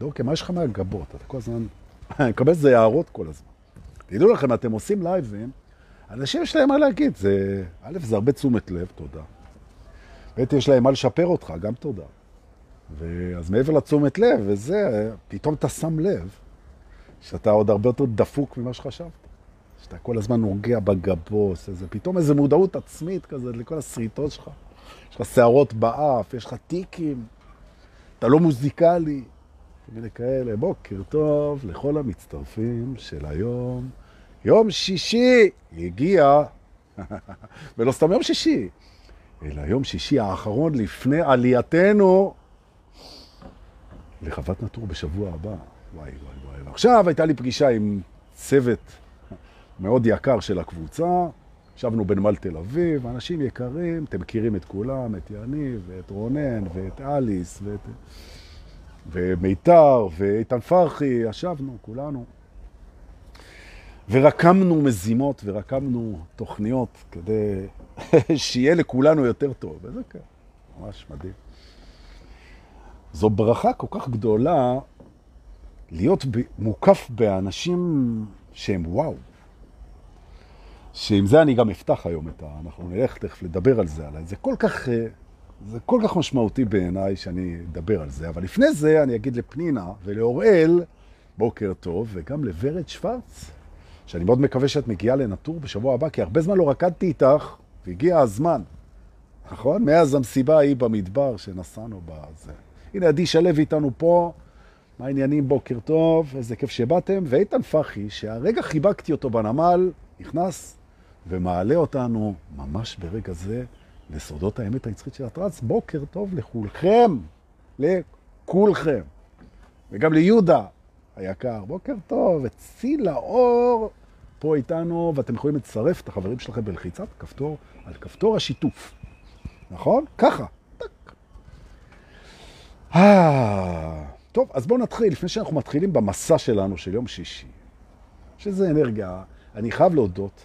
דורקה, מה יש לך מהגבות? אתה כל הזמן... אני מקבל איזה הערות כל הזמן. תדעו לכם, אתם עושים לייבים, אנשים יש להם מה להגיד. זה, א', זה הרבה תשומת לב, תודה. ב', יש להם מה לשפר אותך, גם תודה. ואז מעבר לתשומת לב, וזה, פתאום אתה שם לב שאתה עוד הרבה יותר דפוק ממה שחשבת. שאתה כל הזמן נוגע בגבוס, איזה, פתאום איזו מודעות עצמית כזה לכל הסריטות שלך. יש לך שערות באף, יש לך טיקים, אתה לא מוזיקלי, מיני כאלה. בוקר טוב לכל המצטרפים של היום. יום שישי הגיע, ולא סתם יום שישי, אלא יום שישי האחרון לפני עלייתנו לחוות נטור בשבוע הבא. וואי, וואי, וואי. עכשיו הייתה לי פגישה עם צוות מאוד יקר של הקבוצה. ישבנו בנמל תל אביב, אנשים יקרים, אתם מכירים את כולם, את יניב, ואת רונן, ואת אליס, ואת... ומיתר, ואיתן פרחי, ישבנו, כולנו. ורקמנו מזימות ורקמנו תוכניות כדי שיהיה לכולנו יותר טוב. וזה כן, ממש מדהים. זו ברכה כל כך גדולה להיות מוקף באנשים שהם וואו. שעם זה אני גם אפתח היום את ה... אנחנו נלך תכף לדבר על זה, עליי. זה כל כך, אה, זה כל כך משמעותי בעיניי שאני אדבר על זה. אבל לפני זה אני אגיד לפנינה ולאוראל, בוקר טוב, וגם לוורד שוורץ, שאני מאוד מקווה שאת מגיעה לנטור בשבוע הבא, כי הרבה זמן לא רקדתי איתך, והגיע הזמן. נכון? מאז המסיבה ההיא במדבר שנסענו בזה. הנה, עדי שלו איתנו פה, מה העניינים? בוקר טוב, איזה כיף שבאתם. ואיתן פחי, שהרגע חיבקתי אותו בנמל, נכנס ומעלה אותנו ממש ברגע זה לסודות האמת היצחית של הטרנס. בוקר טוב לכולכם, לכולכם. וגם ליהודה היקר, בוקר טוב, וציל האור פה איתנו, ואתם יכולים לצרף את החברים שלכם בלחיצת כפתור על כפתור השיתוף. נכון? ככה. אה, טוב, אז בואו נתחיל, לפני שאנחנו מתחילים במסע שלנו של יום שישי, שזה אנרגיה, אני חייב להודות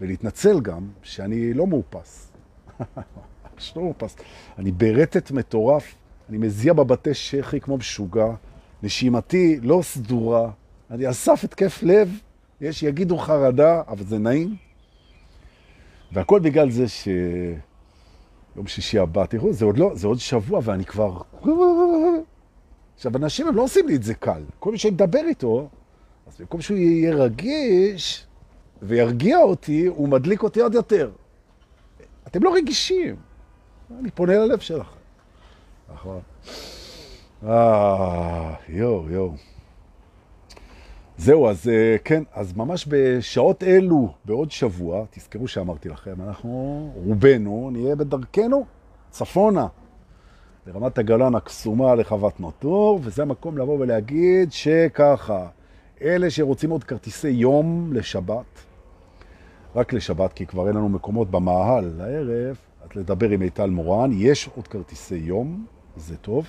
ולהתנצל גם שאני לא מאופס. ממש לא מאופס. אני ברטט מטורף, אני מזיע בבתי שכי כמו משוגע, נשימתי לא סדורה, אני אסף את כיף לב, יש יגידו חרדה, אבל זה נעים. והכל בגלל זה ש... יום שישי הבא, תראו, זה עוד לא, זה עוד שבוע ואני כבר... עכשיו, אנשים הם לא עושים לי את זה קל. כל מי שמדבר איתו, אז במקום שהוא יהיה רגיש וירגיע אותי, הוא מדליק אותי עוד יותר. אתם לא רגישים. אני פונה ללב שלכם. נכון. אה, יואו, יואו. זהו, אז אה, כן, אז ממש בשעות אלו, בעוד שבוע, תזכרו שאמרתי לכם, אנחנו, רובנו, נהיה בדרכנו צפונה, לרמת הגלן הקסומה לחוות נוטור, וזה המקום לבוא ולהגיד שככה, אלה שרוצים עוד כרטיסי יום לשבת, רק לשבת, כי כבר אין לנו מקומות במאהל לערב, אז לדבר עם איטל מורן, יש עוד כרטיסי יום, זה טוב.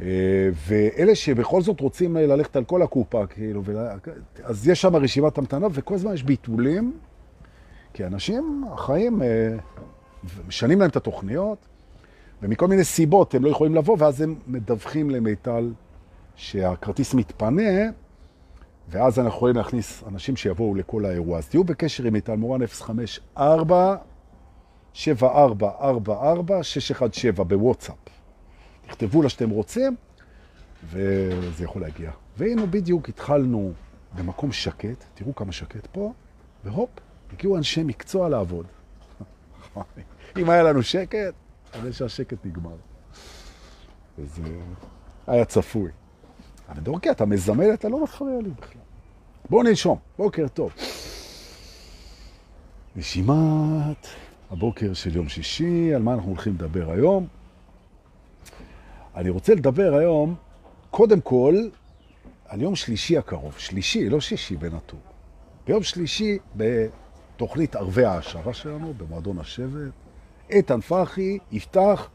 אה, ואלה שבכל זאת רוצים ללכת על כל הקופה, כאילו, אז יש שם רשימת המתנה, וכל הזמן יש ביטולים, כי אנשים, החיים, אה, משנים להם את התוכניות, ומכל מיני סיבות הם לא יכולים לבוא, ואז הם מדווחים למיטל שהכרטיס מתפנה, ואז אנחנו יכולים להכניס אנשים שיבואו לכל האירוע. אז תהיו בקשר עם מיטל מורן 054 7444 617 בוואטסאפ. תכתבו לה שאתם רוצים, וזה יכול להגיע. והנה בדיוק התחלנו במקום שקט, תראו כמה שקט פה, והופ, הגיעו אנשי מקצוע לעבוד. אם היה לנו שקט, הרי שהשקט נגמר. וזה היה צפוי. אבל דורקי, אתה מזמל, אתה לא מפריע לי בכלל. בואו נשום, בוקר טוב. נשימת הבוקר של יום שישי, על מה אנחנו הולכים לדבר היום? אני רוצה לדבר היום, קודם כל, על יום שלישי הקרוב. שלישי, לא שישי בנטור. ביום שלישי, בתוכנית ערבי העשרה שלנו, במועדון השבט, איתן פרחי יפתח,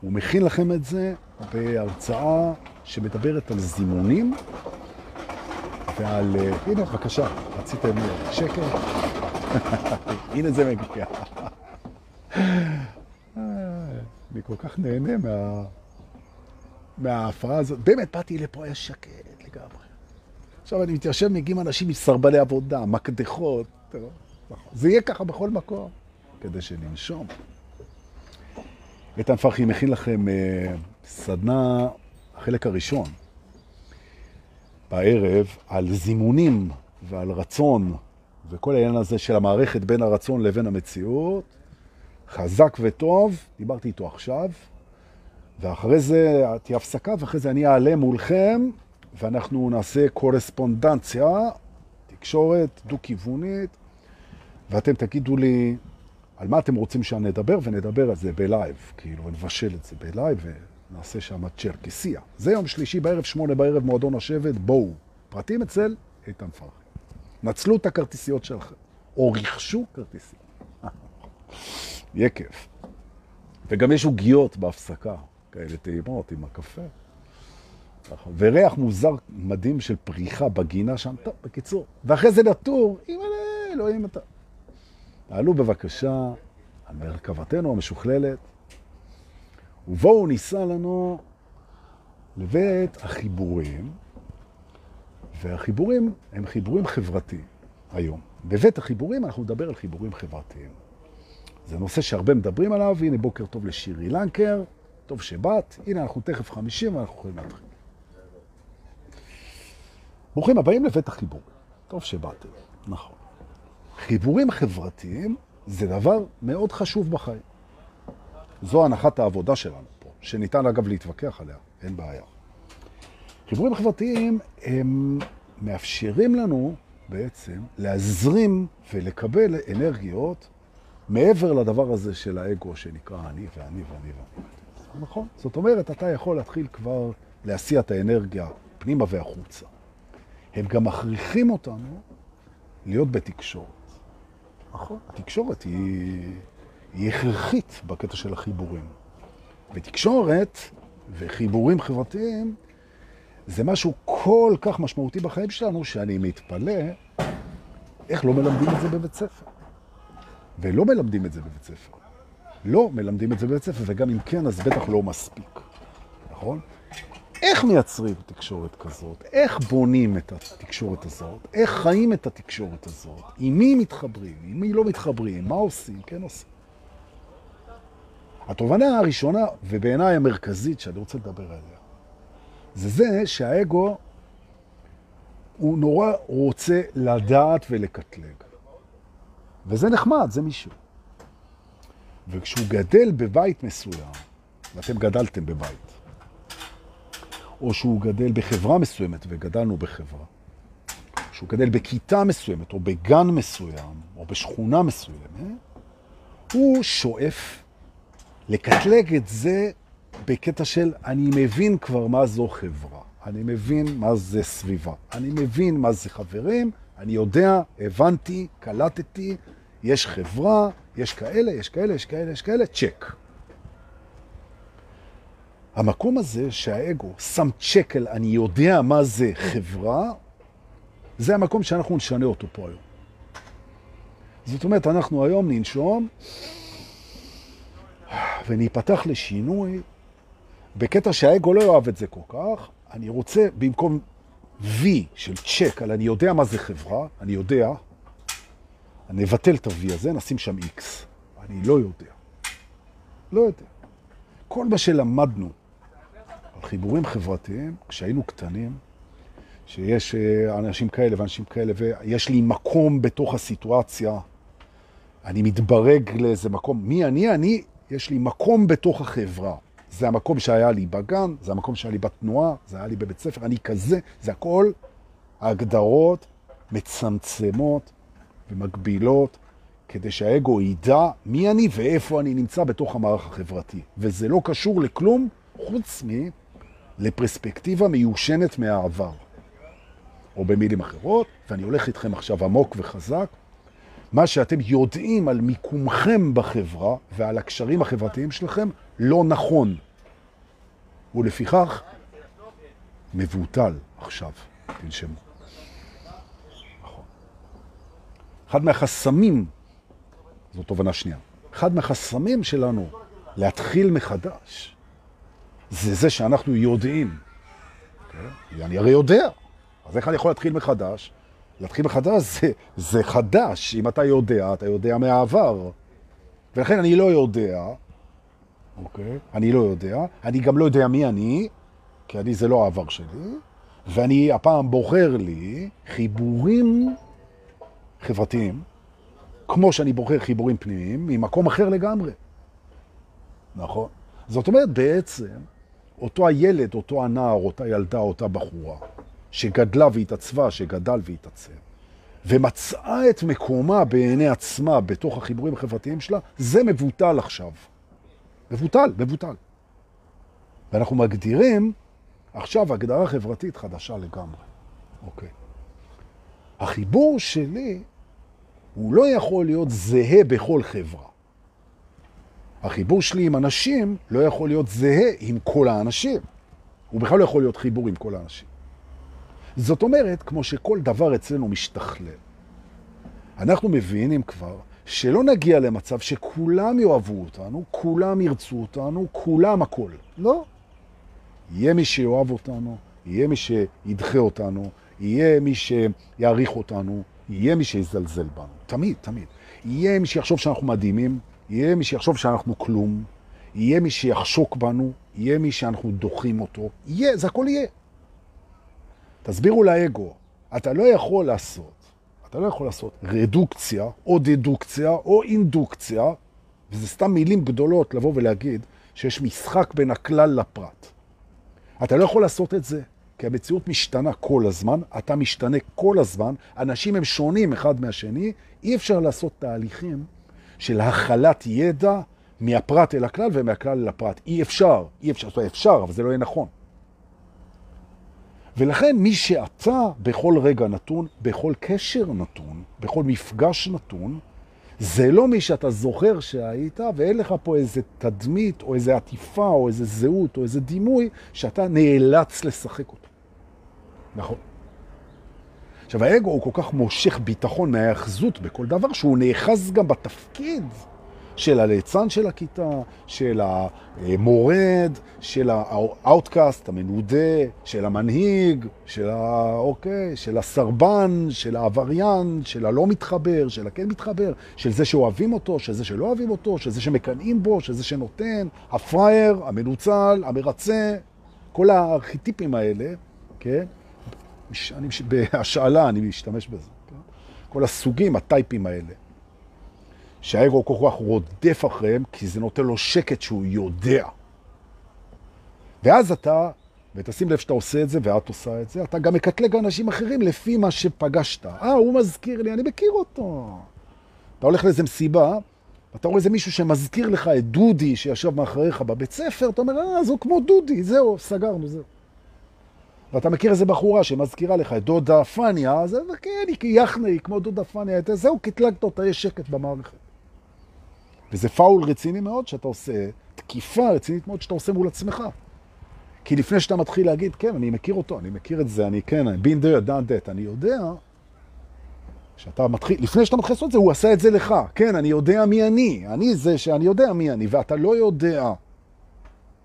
הוא מכין לכם את זה בהרצאה שמדברת על זימונים, ועל... אה, הנה, בבקשה, רציתם שקל? הנה זה מגיע. אני כל כך נהנה מה... מההפרעה הזאת. באמת, באתי לפה, היה שקט לגמרי. עכשיו אני מתיישב, מגיעים אנשים מסרבלי עבודה, מקדחות. זה יהיה ככה בכל מקום, כדי שננשום. איתן פרחי מכין לכם אה, סדנה, החלק הראשון, בערב, על זימונים ועל רצון, וכל העניין הזה של המערכת בין הרצון לבין המציאות. חזק וטוב, דיברתי איתו עכשיו, ואחרי זה תהיה הפסקה, ואחרי זה אני אעלה מולכם, ואנחנו נעשה קורספונדנציה, תקשורת דו-כיוונית, ואתם תגידו לי על מה אתם רוצים שאני אדבר, ונדבר על זה בלייב, כאילו, נבשל את זה בלייב, ונעשה שם צ'רקסיה. זה יום שלישי בערב, שמונה בערב, מועדון השבט, בואו. פרטים אצל איתן פרחי. נצלו את הכרטיסיות שלכם, או רכשו כרטיסיות. יהיה כיף. וגם יש עוגיות בהפסקה, כאלה טעימות עם הקפה. וריח מוזר מדהים של פריחה בגינה שם, טוב, בקיצור. ואחרי זה לטור, אימא'לה, אלוהים אתה. תעלו בבקשה על מרכבתנו המשוכללת, ובואו ניסע לנו לבית החיבורים, והחיבורים הם חיבורים חברתיים היום. בבית החיבורים אנחנו נדבר על חיבורים חברתיים. זה נושא שהרבה מדברים עליו, הנה בוקר טוב לשירי לנקר, טוב שבאת, הנה אנחנו תכף חמישים ואנחנו יכולים להתחיל. ברוכים הבאים לבית החיבור, טוב שבאתם, נכון. חיבורים חברתיים זה דבר מאוד חשוב בחיים. זו הנחת העבודה שלנו פה, שניתן אגב להתווכח עליה, אין בעיה. חיבורים חברתיים הם מאפשרים לנו בעצם להזרים ולקבל אנרגיות מעבר לדבר הזה של האגו שנקרא אני ואני ואני ואני. נכון? זאת אומרת, אתה יכול להתחיל כבר להסיע את האנרגיה פנימה והחוצה. הם גם מכריחים אותנו להיות בתקשורת. נכון. התקשורת היא, היא הכרחית בקטע של החיבורים. ותקשורת וחיבורים חברתיים זה משהו כל כך משמעותי בחיים שלנו, שאני מתפלא איך לא מלמדים את זה בבית ספר. ולא מלמדים את זה בבית ספר. לא מלמדים את זה בבית ספר, וגם אם כן, אז בטח לא מספיק. נכון? איך מייצרים תקשורת כזאת? איך בונים את התקשורת הזאת? איך חיים את התקשורת הזאת? עם מי מתחברים? עם מי לא מתחברים? מה עושים? כן עושים. התובנה הראשונה, ובעיניי המרכזית שאני רוצה לדבר עליה, זה זה שהאגו הוא נורא רוצה לדעת ולקטלג. וזה נחמד, זה מישהו. וכשהוא גדל בבית מסוים, ואתם גדלתם בבית, או שהוא גדל בחברה מסוימת, וגדלנו בחברה, שהוא גדל בכיתה מסוימת, או בגן מסוים, או בשכונה מסוימת, הוא שואף לקטלג את זה בקטע של אני מבין כבר מה זו חברה, אני מבין מה זה סביבה, אני מבין מה זה חברים, אני יודע, הבנתי, קלטתי, יש חברה, יש כאלה, יש כאלה, יש כאלה, יש כאלה, צ'ק. המקום הזה שהאגו שם צ'ק על אני יודע מה זה חברה, זה המקום שאנחנו נשנה אותו פה היום. זאת אומרת, אנחנו היום ננשום וניפתח לשינוי בקטע שהאגו לא יאהב את זה כל כך. אני רוצה, במקום V של צ'ק על אני יודע מה זה חברה, אני יודע, נבטל את ה-V הזה, נשים שם X. אני לא יודע. לא יודע. כל מה שלמדנו על חיבורים חברתיים, כשהיינו קטנים, שיש אה, אנשים כאלה ואנשים כאלה, ויש לי מקום בתוך הסיטואציה, אני מתברג לאיזה מקום. מי אני? אני, יש לי מקום בתוך החברה. זה המקום שהיה לי בגן, זה המקום שהיה לי בתנועה, זה היה לי בבית ספר, אני כזה, זה הכל הגדרות מצמצמות ומגבילות, כדי שהאגו ידע מי אני ואיפה אני נמצא בתוך המערך החברתי. וזה לא קשור לכלום חוץ מלפרספקטיבה מיושנת מהעבר. או במילים אחרות, ואני הולך איתכם עכשיו עמוק וחזק, מה שאתם יודעים על מיקומכם בחברה ועל הקשרים החברתיים שלכם לא נכון. ולפיכך מבוטל עכשיו, תנשמו. אחד מהחסמים, זו תובנה שנייה, אחד מהחסמים שלנו להתחיל מחדש, זה זה שאנחנו יודעים. Okay? אוקיי? אני הרי יודע, אז איך אני יכול להתחיל מחדש? להתחיל מחדש זה, זה חדש. אם אתה יודע, אתה יודע מהעבר. ולכן אני לא יודע, אוקיי? אני לא יודע. אני גם לא יודע מי אני, כי אני זה לא העבר שלי. ואני הפעם בוחר לי חיבורים חברתיים, כמו שאני בוחר חיבורים פנימיים, ממקום אחר לגמרי. נכון? זאת אומרת, בעצם, אותו הילד, אותו הנער, אותה ילדה, אותה בחורה, שגדלה והתעצבה, שגדל והתעצב, ומצאה את מקומה בעיני עצמה בתוך החיבורים החברתיים שלה, זה מבוטל עכשיו. מבוטל, מבוטל. ואנחנו מגדירים עכשיו הגדרה חברתית חדשה לגמרי. אוקיי. החיבור שלי הוא לא יכול להיות זהה בכל חברה. החיבור שלי עם אנשים לא יכול להיות זהה עם כל האנשים. הוא בכלל לא יכול להיות חיבור עם כל האנשים. זאת אומרת, כמו שכל דבר אצלנו משתכלל. אנחנו מבינים כבר שלא נגיע למצב שכולם יאהבו אותנו, כולם ירצו אותנו, כולם הכל. לא. יהיה מי שיאהב אותנו, יהיה מי שידחה אותנו, יהיה מי שיעריך אותנו, יהיה מי שיזלזל בנו. תמיד, תמיד. יהיה מי שיחשוב שאנחנו מדהימים, יהיה מי שיחשוב שאנחנו כלום, יהיה מי שיחשוק בנו, יהיה מי שאנחנו דוחים אותו, יהיה, זה הכל יהיה. תסבירו לאגו, אתה לא יכול לעשות, אתה לא יכול לעשות רדוקציה, או דדוקציה, או אינדוקציה, וזה סתם מילים גדולות לבוא ולהגיד שיש משחק בין הכלל לפרט. אתה לא יכול לעשות את זה, כי המציאות משתנה כל הזמן, אתה משתנה כל הזמן, אנשים הם שונים אחד מהשני, אי אפשר לעשות תהליכים של הכלת ידע מהפרט אל הכלל ומהכלל אל הפרט. אי אפשר, אי אפשר, אפשר, אבל זה לא יהיה נכון. ולכן מי שאתה בכל רגע נתון, בכל קשר נתון, בכל מפגש נתון, זה לא מי שאתה זוכר שהיית, ואין לך פה איזה תדמית, או איזה עטיפה, או איזה זהות, או איזה דימוי, שאתה נאלץ לשחק אותו. נכון. עכשיו, האגו הוא כל כך מושך ביטחון מהאחזות בכל דבר, שהוא נאחז גם בתפקיד של הליצן של הכיתה, של המורד, של ה outcast, המנודה, של המנהיג, של, ה... אוקיי, של הסרבן, של העבריין, של הלא מתחבר, של הכן מתחבר, של זה שאוהבים אותו, של זה שלא אוהבים אותו, של זה שמקנאים בו, של זה שנותן, הפרייר, המנוצל, המרצה, כל הארכיטיפים האלה, כן? אני, בהשאלה אני משתמש בזה. כן? כל הסוגים, הטייפים האלה. שהאגו כל כך רודף אחריהם, כי זה נותן לו שקט שהוא יודע. ואז אתה, ותשים לב שאתה עושה את זה, ואת עושה את זה, אתה גם מקטלג אנשים אחרים לפי מה שפגשת. אה, הוא מזכיר לי, אני מכיר אותו. אתה הולך לאיזה מסיבה, אתה רואה איזה מישהו שמזכיר לך את דודי שישב מאחריך בבית ספר, אתה אומר, אה, זו כמו דודי, זהו, סגרנו, זהו. ואתה מכיר איזה בחורה שמזכירה לך את דודה פניה, אז כן, היא יחנה, היא כמו דודה פניה, זהו, קטלגת אותה, יש שקט במערכת. וזה פאול רציני מאוד שאתה עושה, תקיפה רצינית מאוד שאתה עושה מול עצמך. כי לפני שאתה מתחיל להגיד, כן, אני מכיר אותו, אני מכיר את זה, אני כן, אני been there, done that, אני יודע, שאתה מתחיל, לפני שאתה מתחיל לעשות את זה, הוא עשה את זה לך. כן, אני יודע מי אני, אני זה שאני יודע מי אני, ואתה לא יודע.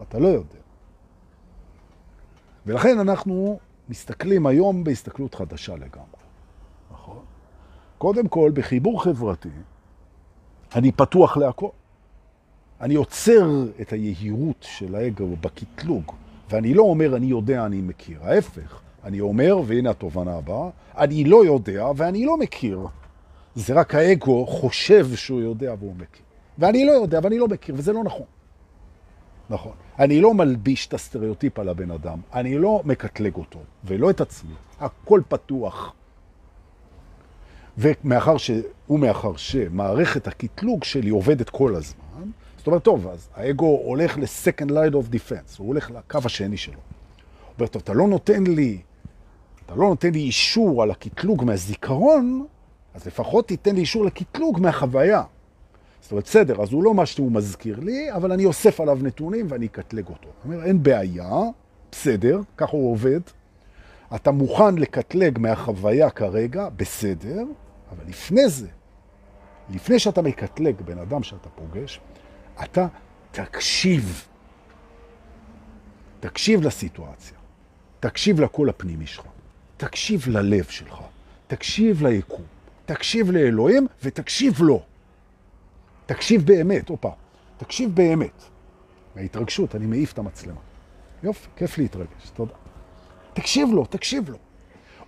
אתה לא יודע. ולכן אנחנו מסתכלים היום בהסתכלות חדשה לגמרי. נכון? קודם כל, בחיבור חברתי, אני פתוח להכל. אני עוצר את היהירות של האגו בקטלוג, ואני לא אומר אני יודע, אני מכיר. ההפך, אני אומר, והנה התובנה הבאה, אני לא יודע ואני לא מכיר. זה רק האגו חושב שהוא יודע והוא מכיר. ואני לא יודע ואני לא מכיר, וזה לא נכון. נכון. אני לא מלביש את הסטריאוטיפ על הבן אדם, אני לא מקטלג אותו, ולא את עצמי. הכל פתוח. ומאחר ש... ומאחר שמערכת הקטלוג שלי עובדת כל הזמן, זאת אומרת, טוב, אז האגו הולך ל-second line of defense, הוא הולך לקו השני שלו. הוא אומר, טוב, אתה לא נותן לי, אתה לא נותן לי אישור על הקטלוג מהזיכרון, אז לפחות תיתן לי אישור לקטלוג מהחוויה. זאת אומרת, בסדר, אז הוא לא מה שהוא מזכיר לי, אבל אני אוסף עליו נתונים ואני אקטלג אותו. הוא אומר, אין בעיה, בסדר, ככה הוא עובד. אתה מוכן לקטלג מהחוויה כרגע, בסדר, אבל לפני זה, לפני שאתה מקטלג בן אדם שאתה פוגש, אתה תקשיב. תקשיב לסיטואציה, תקשיב לקול הפנימי שלך, תקשיב ללב שלך, תקשיב ליקום, תקשיב לאלוהים ותקשיב לו. תקשיב באמת, הופה, תקשיב באמת. מההתרגשות, אני מעיף את המצלמה. יופי, כיף להתרגש, תודה. תקשיב לו, תקשיב לו.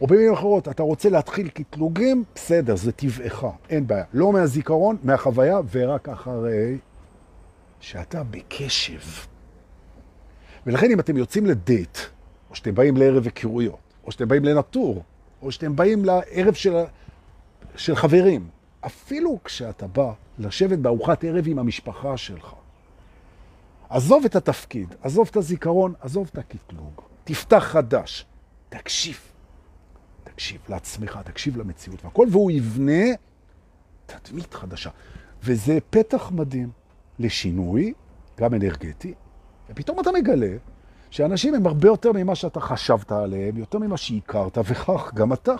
או במילים אחרות, אתה רוצה להתחיל קטלוגים, בסדר, זה טבעך, אין בעיה. לא מהזיכרון, מהחוויה, ורק אחרי שאתה בקשב. ולכן אם אתם יוצאים לדייט, או שאתם באים לערב היכרויות, או שאתם באים לנטור, או שאתם באים לערב של, של חברים, אפילו כשאתה בא לשבת בארוחת ערב עם המשפחה שלך, עזוב את התפקיד, עזוב את הזיכרון, עזוב את הקטלוג, תפתח חדש, תקשיב. תקשיב לעצמך, תקשיב למציאות והכל, והוא יבנה תדמית חדשה. וזה פתח מדהים לשינוי, גם אנרגטי, ופתאום אתה מגלה שאנשים הם הרבה יותר ממה שאתה חשבת עליהם, יותר ממה שהכרת, וכך גם אתה.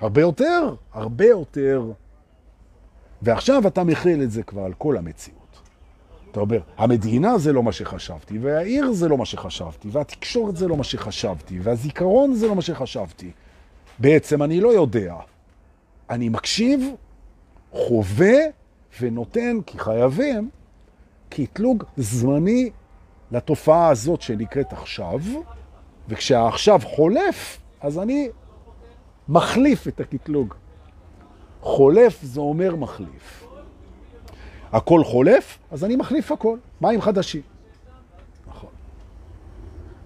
הרבה יותר, הרבה יותר. ועכשיו אתה מכיל את זה כבר על כל המציאות. אתה אומר, המדינה זה לא מה שחשבתי, והעיר זה לא מה שחשבתי, והתקשורת זה לא מה שחשבתי, והזיכרון זה לא מה שחשבתי. בעצם אני לא יודע. אני מקשיב, חווה ונותן, כי חייבים, קטלוג זמני לתופעה הזאת שנקראת עכשיו, וכשהעכשיו חולף, אז אני מחליף את הקטלוג. חולף זה אומר מחליף. הכל חולף, אז אני מחליף הכל. מים חדשים. נכון.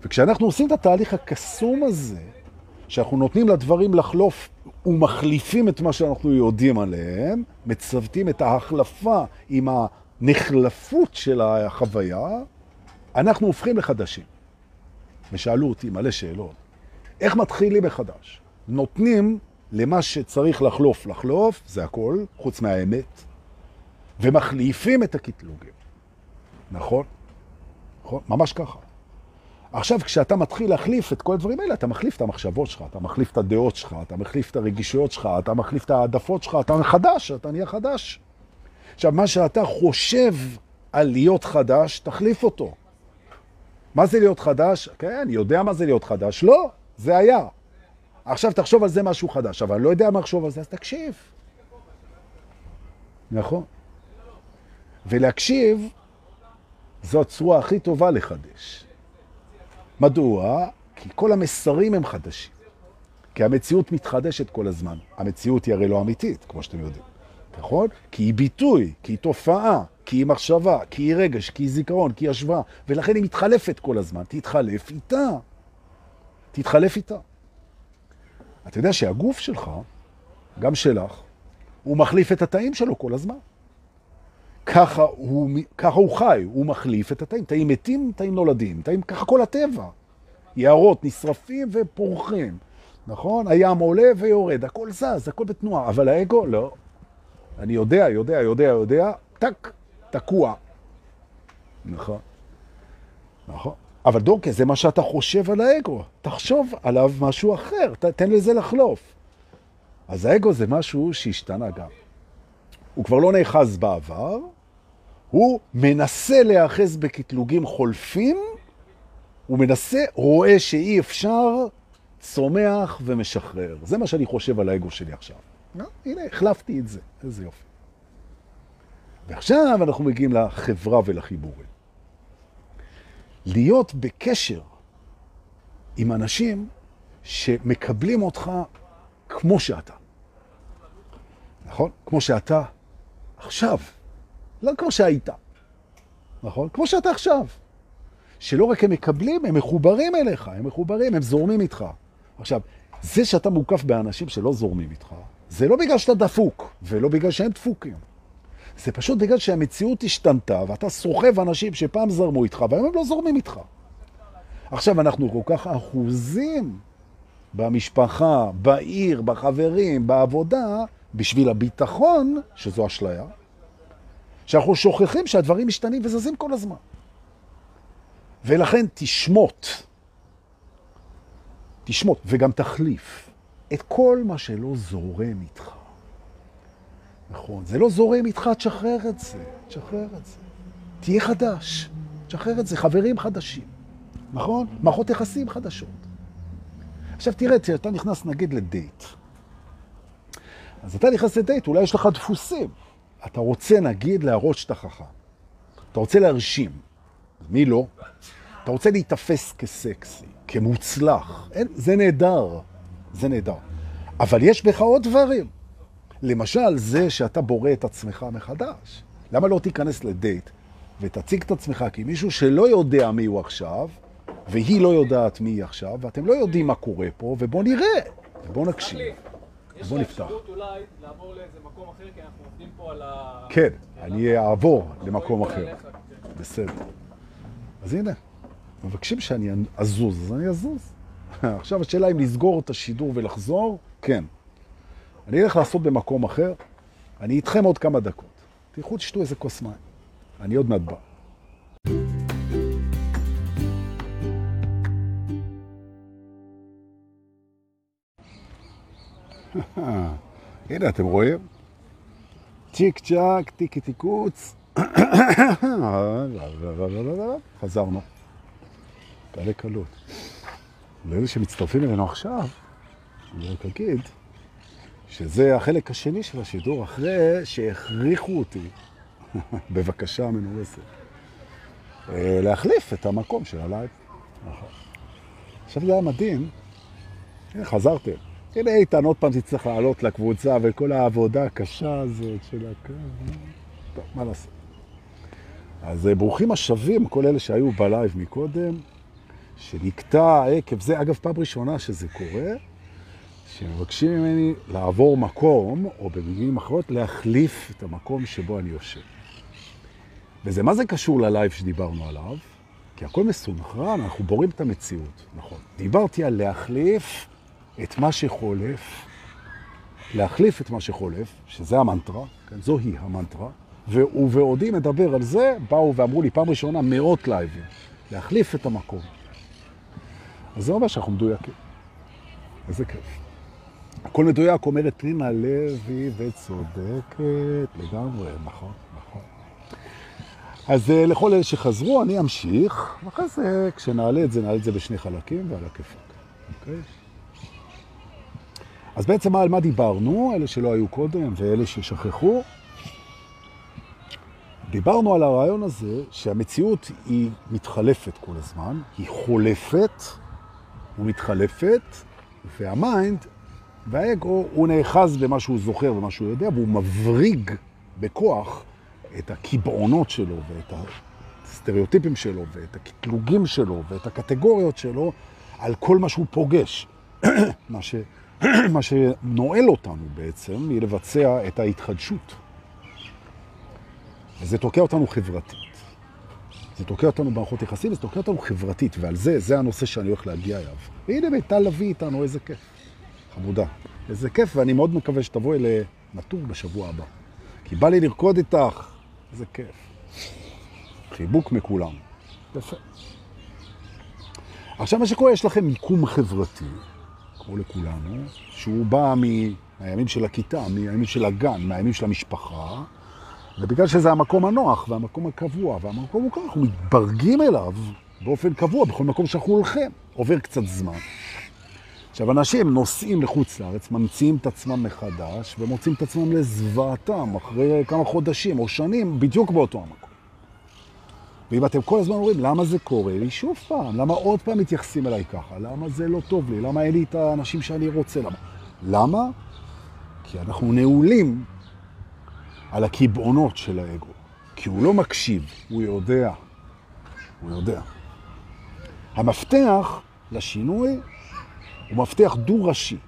וכשאנחנו עושים את התהליך הקסום הזה, שאנחנו נותנים לדברים לחלוף ומחליפים את מה שאנחנו יודעים עליהם, מצוותים את ההחלפה עם הנחלפות של החוויה, אנחנו הופכים לחדשים. ושאלו אותי מלא שאלות. איך מתחילים מחדש? נותנים למה שצריך לחלוף לחלוף, זה הכל, חוץ מהאמת, ומחליפים את הקטלוגים. נכון? נכון? ממש ככה. עכשיו, כשאתה מתחיל להחליף את כל הדברים האלה, אתה מחליף את המחשבות שלך, אתה מחליף את הדעות שלך, אתה מחליף את הרגישויות שלך, אתה מחליף את העדפות שלך, אתה חדש, אתה נהיה חדש. עכשיו, מה שאתה חושב על להיות חדש, תחליף אותו. מה זה להיות חדש? כן, יודע מה זה להיות חדש. לא, זה היה. עכשיו תחשוב על זה משהו חדש, אבל אני לא יודע מה לחשוב על זה, אז תקשיב. נכון. ולהקשיב זו הצורה הכי טובה לחדש. מדוע? כי כל המסרים הם חדשים. כי המציאות מתחדשת כל הזמן. המציאות היא הרי לא אמיתית, כמו שאתם יודעים. נכון? כי היא ביטוי, כי היא תופעה, כי היא מחשבה, כי היא רגש, כי היא זיכרון, כי היא השוואה, ולכן היא מתחלפת כל הזמן. תתחלף איתה. תתחלף איתה. אתה יודע שהגוף שלך, גם שלך, הוא מחליף את התאים שלו כל הזמן. ככה הוא, ככה הוא חי, הוא מחליף את התאים. תאים מתים, תאים נולדים, תאים, ככה כל הטבע. יערות נשרפים ופורחים, נכון? הים עולה ויורד, הכל זז, הכל בתנועה, אבל האגו, לא. אני יודע, יודע, יודע, יודע, טק, תקוע. נכון. נכון. אבל דורקה, זה מה שאתה חושב על האגו. תחשוב עליו משהו אחר, תן לזה לחלוף. אז האגו זה משהו שהשתנה גם. הוא כבר לא נאחז בעבר, הוא מנסה להאחז בקטלוגים חולפים, הוא מנסה, רואה שאי אפשר, צומח ומשחרר. זה מה שאני חושב על האגו שלי עכשיו. לא, הנה, החלפתי את זה, איזה יופי. ועכשיו אנחנו מגיעים לחברה ולחיבורים. להיות בקשר עם אנשים שמקבלים אותך כמו שאתה. נכון? כמו שאתה עכשיו, לא כמו שהיית, נכון? כמו שאתה עכשיו. שלא רק הם מקבלים, הם מחוברים אליך, הם מחוברים, הם זורמים איתך. עכשיו, זה שאתה מוקף באנשים שלא זורמים איתך, זה לא בגלל שאתה דפוק, ולא בגלל שהם דפוקים. זה פשוט בגלל שהמציאות השתנתה, ואתה סוחב אנשים שפעם זרמו איתך, והיום הם לא זורמים איתך. עכשיו, אנחנו כל כך אחוזים במשפחה, בעיר, בחברים, בעבודה, בשביל הביטחון, שזו אשליה, שאנחנו שוכחים שהדברים משתנים וזזים כל הזמן. ולכן תשמוט, תשמוט, וגם תחליף את כל מה שלא זורם איתך. נכון, זה לא זורם איתך, תשחרר את זה, תשחרר את זה. תהיה חדש, תשחרר את זה, חברים חדשים, נכון? מערכות יחסים חדשות. עכשיו תראה, אתה נכנס נגיד לדייט. אז אתה נכנס לדייט, אולי יש לך דפוסים. אתה רוצה נגיד להראות שאתה חכם. אתה רוצה להרשים. מי לא? אתה רוצה להיתפס כסקסי, כמוצלח. אין, זה נהדר, זה נהדר. אבל יש בך עוד דברים. למשל, זה שאתה בורא את עצמך מחדש. למה לא תיכנס לדייט ותציג את עצמך כמישהו שלא יודע מי הוא עכשיו, והיא לא יודעת מי היא עכשיו, ואתם לא יודעים מה קורה פה, ובואו נראה, ובואו נקשיב. יש לך אפשרות אולי לעבור לאיזה מקום אחר, כי אנחנו עובדים פה על ה... כן, אני אעבור למקום אחר. בסדר. אז הנה, מבקשים שאני אזוז, אז אני אזוז. עכשיו השאלה אם לסגור את השידור ולחזור, כן. אני אלך לעשות במקום אחר, אני איתכם עוד כמה דקות. תלכו תשתו איזה כוס מים. אני עוד מעט בא. הנה, אתם רואים? צ'יק צ'אק, טיקי טיקוץ. חזרנו. קלה קלות. לאלה שמצטרפים אלינו עכשיו, אני רק אגיד שזה החלק השני של השידור, אחרי שהכריחו אותי, בבקשה מנומסת, להחליף את המקום של הלייב. עכשיו זה היה מדהים, הנה חזרתם. הנה איתן, עוד פעם תצטרך לעלות לקבוצה וכל העבודה הקשה הזאת של הקו. טוב, מה לעשות? אז ברוכים השבים, כל אלה שהיו בלייב מקודם, שנקטע עקב זה, אגב, פעם ראשונה שזה קורה, שמבקשים ממני לעבור מקום, או במילים אחרות, להחליף את המקום שבו אני יושב. וזה, מה זה קשור ללייב שדיברנו עליו? כי הכל מסונכרן, אנחנו בורים את המציאות, נכון. דיברתי על להחליף את מה שחולף, להחליף את מה שחולף, שזה המנטרה, כן, זוהי המנטרה, ובעודי מדבר על זה, באו ואמרו לי פעם ראשונה מאות לייבים, להחליף את המקום. אז זה אומר שאנחנו מדויקים. איזה כיף. הכל מדויק, אומרת פנינה לוי, וצודקת לגמרי, נכון, נכון. אז לכל אלה שחזרו, אני אמשיך, ואחרי זה, כשנעלה את זה, נעלה את זה בשני חלקים ועל הכיפות. אוקיי? אז בעצם על מה דיברנו, אלה שלא היו קודם ואלה ששכחו? דיברנו על הרעיון הזה שהמציאות היא מתחלפת כל הזמן, היא חולפת ומתחלפת, והמיינד והאגו הוא נאחז במה שהוא זוכר ומה שהוא יודע, והוא מבריג בכוח את הקבעונות שלו ואת הסטריאוטיפים שלו ואת הקטלוגים שלו ואת הקטגוריות שלו על כל מה שהוא פוגש. מה, ש... מה שנועל אותנו בעצם היא לבצע את ההתחדשות. וזה תוקע אותנו חברתית. זה תוקע אותנו במערכות יחסים, זה תוקע אותנו חברתית, ועל זה, זה הנושא שאני הולך להגיע אליו. והנה ביתה לביא איתנו, איזה כיף. חמודה. איזה כיף, ואני מאוד מקווה שתבואי לנטור בשבוע הבא. כי בא לי לרקוד איתך, איזה כיף. חיבוק מכולם. יפה. עכשיו מה שקורה, יש לכם מיקום חברתי, כמו לכולנו, שהוא בא מהימים של הכיתה, מהימים של הגן, מהימים של המשפחה, ובגלל שזה המקום הנוח והמקום הקבוע והמקום מוכר, אנחנו מתברגים אליו באופן קבוע בכל מקום שאנחנו הולכים. עובר קצת זמן. עכשיו, אנשים נוסעים לחוץ לארץ, ממציאים את עצמם מחדש, ומוצאים את עצמם לזוועתם אחרי כמה חודשים או שנים, בדיוק באותו המקום. ואם אתם כל הזמן אומרים, למה זה קורה לי? שוב פעם, למה עוד פעם מתייחסים אליי ככה? למה זה לא טוב לי? למה אין לי את האנשים שאני רוצה? למה? למה? כי אנחנו נעולים על הקבעונות של האגו. כי הוא לא מקשיב, הוא יודע. הוא יודע. המפתח לשינוי הוא מפתח דו-ראשי.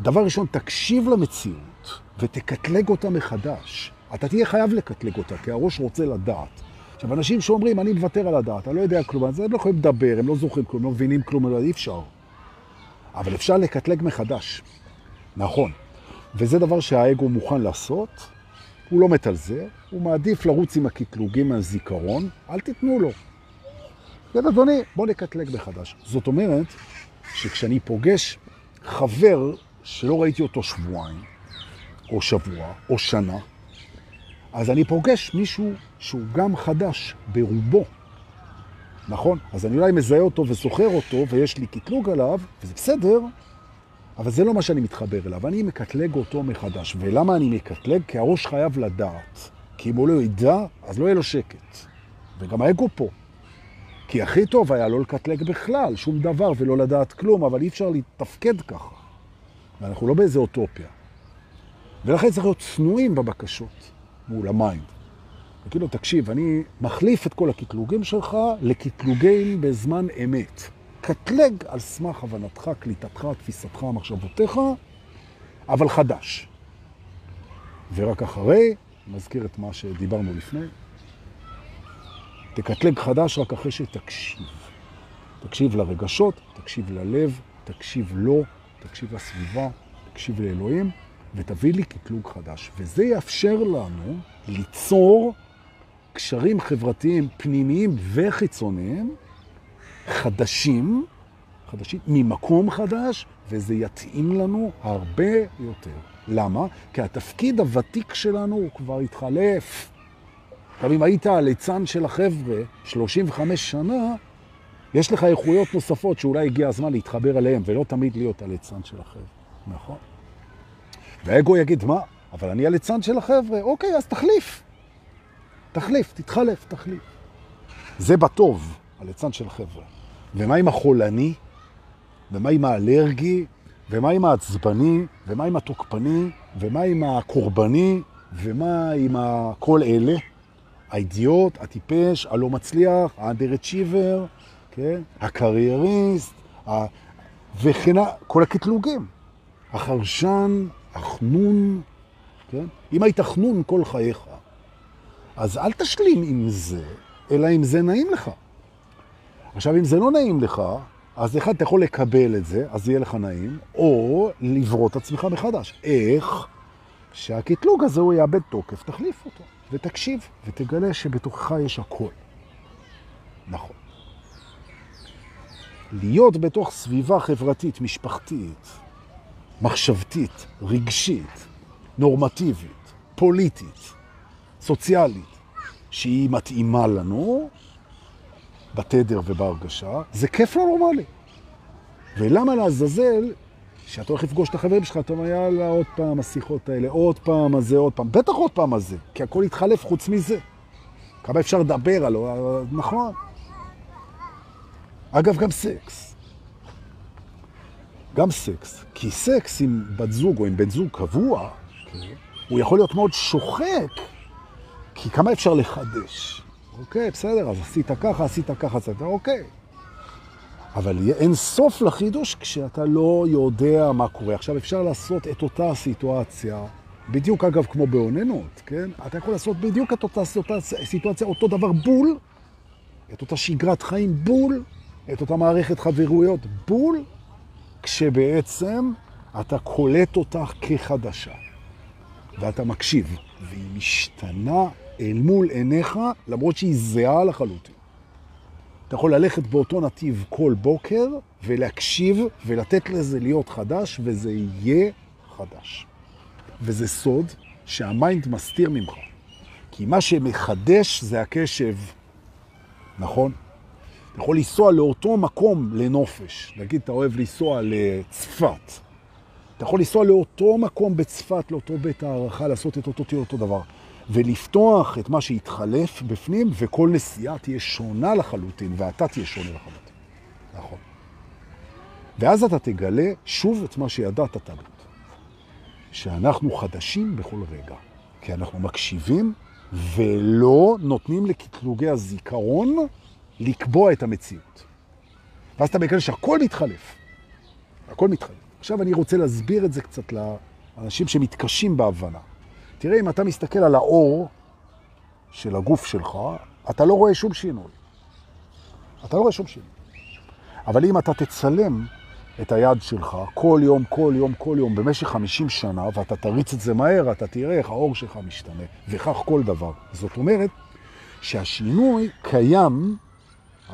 דבר ראשון, תקשיב למציאות ותקטלג אותה מחדש. אתה תהיה חייב לקטלג אותה, כי הראש רוצה לדעת. עכשיו, אנשים שאומרים, אני מוותר על הדעת, אני לא יודע כלום, אז הם לא יכולים לדבר, הם לא זוכרים כלום, לא מבינים כלום, אי אפשר. אבל אפשר לקטלג מחדש. נכון. וזה דבר שהאגו מוכן לעשות, הוא לא מת על זה, הוא מעדיף לרוץ עם הקטלוגים מהזיכרון, אל תיתנו לו. כן, אדוני, בוא נקטלג מחדש. זאת אומרת, שכשאני פוגש חבר שלא ראיתי אותו שבועיים, או שבוע, או שנה, אז אני פוגש מישהו שהוא גם חדש ברובו. נכון? אז אני אולי מזהה אותו וזוכר אותו, ויש לי קטלוג עליו, וזה בסדר, אבל זה לא מה שאני מתחבר אליו. אני מקטלג אותו מחדש. ולמה אני מקטלג? כי הראש חייב לדעת. כי אם הוא לא ידע, אז לא יהיה לו שקט. וגם האגו פה. כי הכי טוב היה לא לקטלג בכלל, שום דבר, ולא לדעת כלום, אבל אי אפשר להתפקד ככה. ואנחנו לא באיזה אוטופיה. ולכן צריך להיות צנועים בבקשות מול ה mind. וכאילו, תקשיב, אני מחליף את כל הקטלוגים שלך לקטלוגים בזמן אמת. קטלג על סמך הבנתך, קליטתך, תפיסתך, מחשבותיך, אבל חדש. ורק אחרי, נזכיר את מה שדיברנו לפני, תקטלג חדש רק אחרי שתקשיב. תקשיב לרגשות, תקשיב ללב, תקשיב לו, תקשיב לסביבה, תקשיב לאלוהים, ותביא לי קטלוג חדש. וזה יאפשר לנו ליצור קשרים חברתיים פנימיים וחיצוניים חדשים, חדשים, ממקום חדש, וזה יתאים לנו הרבה יותר. למה? כי התפקיד הוותיק שלנו הוא כבר התחלף. עכשיו, אם היית הליצן של החבר'ה 35 שנה, יש לך איכויות נוספות שאולי הגיע הזמן להתחבר אליהם, ולא תמיד להיות הליצן של החבר'ה. נכון? והאגו יגיד, מה? אבל אני הליצן של החבר'ה. אוקיי, אז תחליף. תחליף, תתחלף, תחליף. זה בטוב, הליצן של החבר'ה. ומה עם החולני? ומה עם האלרגי? ומה עם העצבני? ומה עם התוקפני? ומה עם הקורבני? ומה עם כל אלה? האידיוט, הטיפש, הלא מצליח, האנדר-אצ'יבר, כן? הקרייריסט, ה... וכן כל הקטלוגים. החרשן, החנון, כן? אם היית חנון כל חייך, אז אל תשלים עם זה, אלא אם זה נעים לך. עכשיו, אם זה לא נעים לך, אז אחד, אתה יכול לקבל את זה, אז יהיה לך נעים, או לברוא את עצמך מחדש. איך? שהקטלוג הזה הוא יאבד תוקף, תחליף אותו, ותקשיב, ותגלה שבתוכך יש הכל. נכון. להיות בתוך סביבה חברתית, משפחתית, מחשבתית, רגשית, נורמטיבית, פוליטית, סוציאלית, שהיא מתאימה לנו, בתדר ובהרגשה, זה כיף לא נורמלי. ולמה לעזאזל, שאתה הולך לפגוש את החברים שלך, אתה אומר, יאללה, עוד פעם השיחות האלה, עוד פעם הזה, עוד פעם, בטח עוד פעם הזה, כי הכל יתחלף חוץ מזה. כמה אפשר לדבר עלו, נכון. אגב, גם סקס. גם סקס. כי סקס עם בת זוג או עם בן זוג קבוע, הוא יכול להיות מאוד שוחק, כי כמה אפשר לחדש? אוקיי, בסדר, אז עשית ככה, עשית ככה, עשית, אוקיי. אבל אין סוף לחידוש כשאתה לא יודע מה קורה. עכשיו, אפשר לעשות את אותה סיטואציה, בדיוק אגב כמו באוננות, כן? אתה יכול לעשות בדיוק את אותה סיטואציה, אותו דבר בול, את אותה שגרת חיים בול, את אותה מערכת חברויות בול, כשבעצם אתה קולט אותה כחדשה. ואתה מקשיב, והיא משתנה אל מול עיניך, למרות שהיא זהה לחלוטין. אתה יכול ללכת באותו נתיב כל בוקר ולהקשיב ולתת לזה להיות חדש, וזה יהיה חדש. וזה סוד שהמיינד מסתיר ממך. כי מה שמחדש זה הקשב, נכון? אתה יכול לנסוע לאותו מקום לנופש. נגיד, אתה אוהב לנסוע לצפת. אתה יכול לנסוע לאותו מקום בצפת, לאותו בית הערכה, לעשות את אותו, אותו דבר. ולפתוח את מה שהתחלף בפנים, וכל נסיעה תהיה שונה לחלוטין, ואתה תהיה שונה לחלוטין. נכון. ואז אתה תגלה שוב את מה שידעת תמיד. שאנחנו חדשים בכל רגע, כי אנחנו מקשיבים ולא נותנים לקטלוגי הזיכרון לקבוע את המציאות. ואז אתה מגלה שהכל מתחלף. הכל מתחלף. עכשיו אני רוצה להסביר את זה קצת לאנשים שמתקשים בהבנה. תראה, אם אתה מסתכל על האור של הגוף שלך, אתה לא רואה שום שינוי. אתה לא רואה שום שינוי. אבל אם אתה תצלם את היד שלך כל יום, כל יום, כל יום, במשך 50 שנה, ואתה תריץ את זה מהר, אתה תראה איך האור שלך משתנה, וכך כל דבר. זאת אומרת שהשינוי קיים,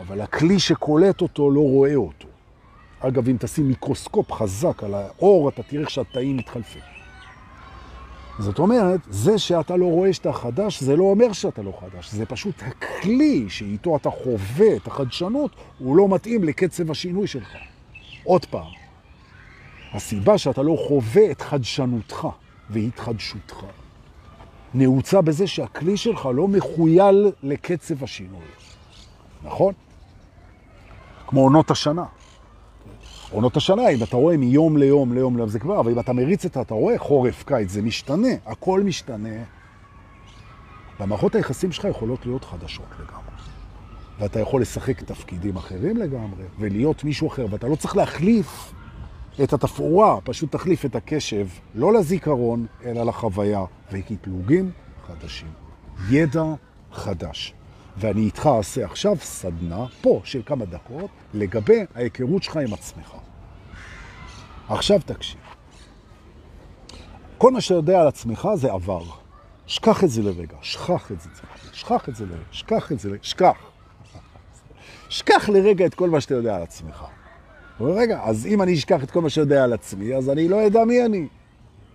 אבל הכלי שקולט אותו לא רואה אותו. אגב, אם תשים מיקרוסקופ חזק על האור, אתה תראה שהתאים מתחלפים. זאת אומרת, זה שאתה לא רואה שאתה חדש, זה לא אומר שאתה לא חדש. זה פשוט הכלי שאיתו אתה חווה את החדשנות, הוא לא מתאים לקצב השינוי שלך. עוד פעם, הסיבה שאתה לא חווה את חדשנותך והתחדשותך נעוצה בזה שהכלי שלך לא מחויל לקצב השינוי. נכון? כמו עונות השנה. עונות השנה, אם אתה רואה מיום ליום ליום ליום זה כבר, אבל אם אתה מריץ את אתה רואה חורף, קיץ, זה משתנה, הכל משתנה. והמערכות היחסים שלך יכולות להיות חדשות לגמרי. ואתה יכול לשחק תפקידים אחרים לגמרי, ולהיות מישהו אחר, ואתה לא צריך להחליף את התפאורה, פשוט תחליף את הקשב, לא לזיכרון, אלא לחוויה, וקטלוגים חדשים. ידע חדש. ואני איתך אעשה עכשיו סדנה, פה, של כמה דקות, לגבי ההיכרות שלך עם עצמך. עכשיו תקשיב. כל מה שאתה יודע על עצמך זה עבר. שכח את זה לרגע, שכח את זה, שכח את זה לרגע, שכח את זה לרגע, שכח. שכח לרגע את כל מה שאתה יודע על עצמך. רגע, אז אם אני אשכח את כל מה שיודע על עצמי, אז אני לא יודע מי אני.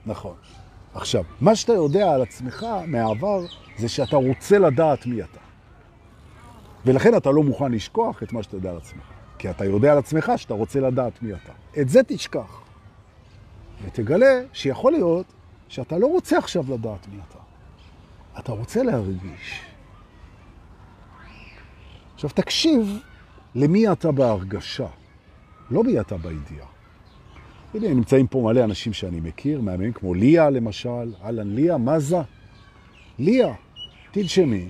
נכון. עכשיו, מה שאתה יודע על עצמך מהעבר, זה שאתה רוצה לדעת מי אתה. ולכן אתה לא מוכן לשכוח את מה שאתה יודע על עצמך. כי אתה יודע על עצמך שאתה רוצה לדעת מי אתה. את זה תשכח. ותגלה שיכול להיות שאתה לא רוצה עכשיו לדעת מי אתה. אתה רוצה להרגיש. עכשיו תקשיב למי אתה בהרגשה, לא מי אתה בידיעה. הנה, נמצאים פה מלא אנשים שאני מכיר, מהממים, כמו ליה למשל, אהלן ליה, מה זה? ליה, תנשמי,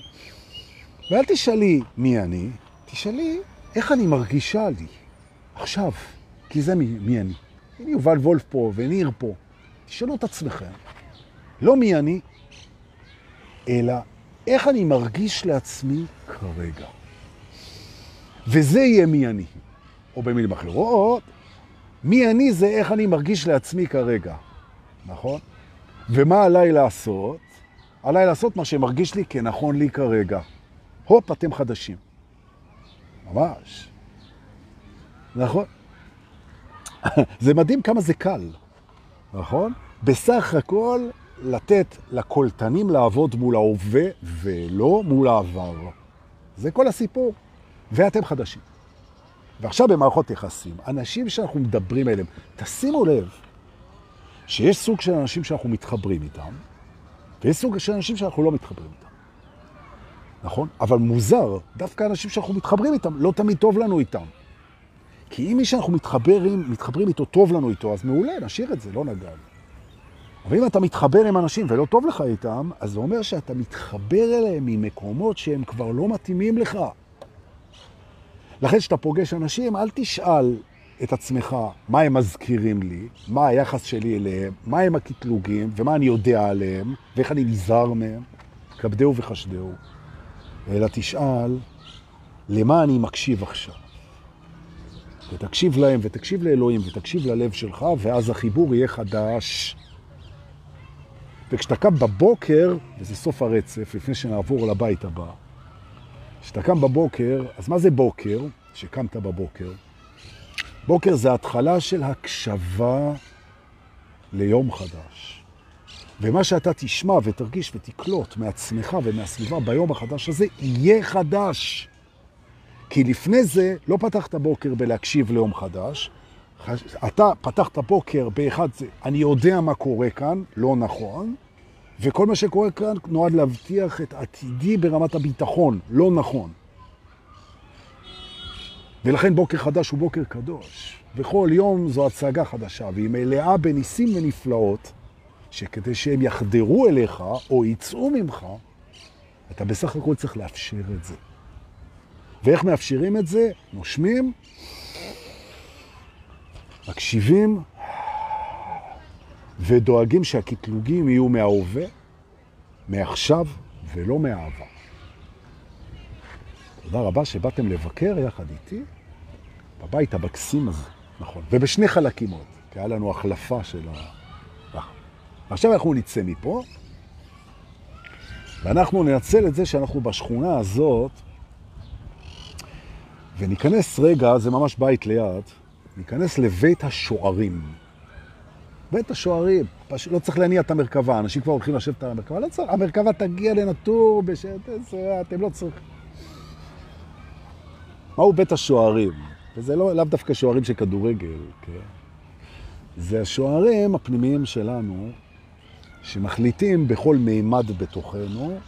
ואל תשאלי מי אני, תשאלי איך אני מרגישה לי עכשיו, כי זה מי, מי אני. הנה יובל וולף פה וניר פה. תשאלו את עצמכם, לא מי אני, אלא איך אני מרגיש לעצמי כרגע. וזה יהיה מי אני. או במילים אחרות, מי אני זה איך אני מרגיש לעצמי כרגע, נכון? ומה עליי לעשות? עליי לעשות מה שמרגיש לי כנכון לי כרגע. הופ, אתם חדשים. ממש. נכון? זה מדהים כמה זה קל, נכון? בסך הכל לתת לקולטנים לעבוד מול ההווה ולא מול העבר. זה כל הסיפור. ואתם חדשים. ועכשיו במערכות יחסים, אנשים שאנחנו מדברים עליהם, תשימו לב שיש סוג של אנשים שאנחנו מתחברים איתם, ויש סוג של אנשים שאנחנו לא מתחברים איתם. נכון? אבל מוזר, דווקא אנשים שאנחנו מתחברים איתם, לא תמיד טוב לנו איתם. כי אם מי שאנחנו מתחברים, מתחברים איתו, טוב לנו איתו, אז מעולה, נשאיר את זה, לא נגע. אבל אם אתה מתחבר עם אנשים ולא טוב לך איתם, אז זה אומר שאתה מתחבר אליהם ממקומות שהם כבר לא מתאימים לך. לכן כשאתה פוגש אנשים, אל תשאל את עצמך מה הם מזכירים לי, מה היחס שלי אליהם, מה הם הקטלוגים ומה אני יודע עליהם ואיך אני נזהר מהם. כבדהו וחשדהו. אלא תשאל למה אני מקשיב עכשיו. ותקשיב להם ותקשיב לאלוהים ותקשיב ללב שלך, ואז החיבור יהיה חדש. וכשאתה קם בבוקר, וזה סוף הרצף, לפני שנעבור לבית הבא, כשאתה קם בבוקר, אז מה זה בוקר? שקמת בבוקר. בוקר זה התחלה של הקשבה ליום חדש. ומה שאתה תשמע ותרגיש ותקלוט מעצמך ומהסביבה ביום החדש הזה, יהיה חדש. כי לפני זה לא פתחת בוקר בלהקשיב ליום חדש, אתה פתחת בוקר באחד זה, אני יודע מה קורה כאן, לא נכון, וכל מה שקורה כאן נועד להבטיח את עתידי ברמת הביטחון, לא נכון. ולכן בוקר חדש הוא בוקר קדוש. וכל יום זו הצגה חדשה, והיא מלאה בניסים ונפלאות, שכדי שהם יחדרו אליך או יצאו ממך, אתה בסך הכל צריך לאפשר את זה. ואיך מאפשרים את זה? נושמים, מקשיבים, ודואגים שהקטלוגים יהיו מההווה, מעכשיו ולא מהעבר. תודה רבה שבאתם לבקר יחד איתי בבית הבקסים הזה, נכון, ובשני חלקים עוד, כי היה לנו החלפה של ה... עכשיו אנחנו נצא מפה, ואנחנו ננצל את זה שאנחנו בשכונה הזאת, וניכנס רגע, זה ממש בית ליד, ניכנס לבית השוערים. בית השוערים. פשוט לא צריך להניע את המרכבה, אנשים כבר הולכים לשבת על המרכבה, לא צריך, המרכבה תגיע לנטור בשעת עשר, אתם לא צריכים. מהו בית השוערים? וזה לא, לאו דווקא שוערים של כדורגל, כן? זה השוערים הפנימיים שלנו, שמחליטים בכל מימד בתוכנו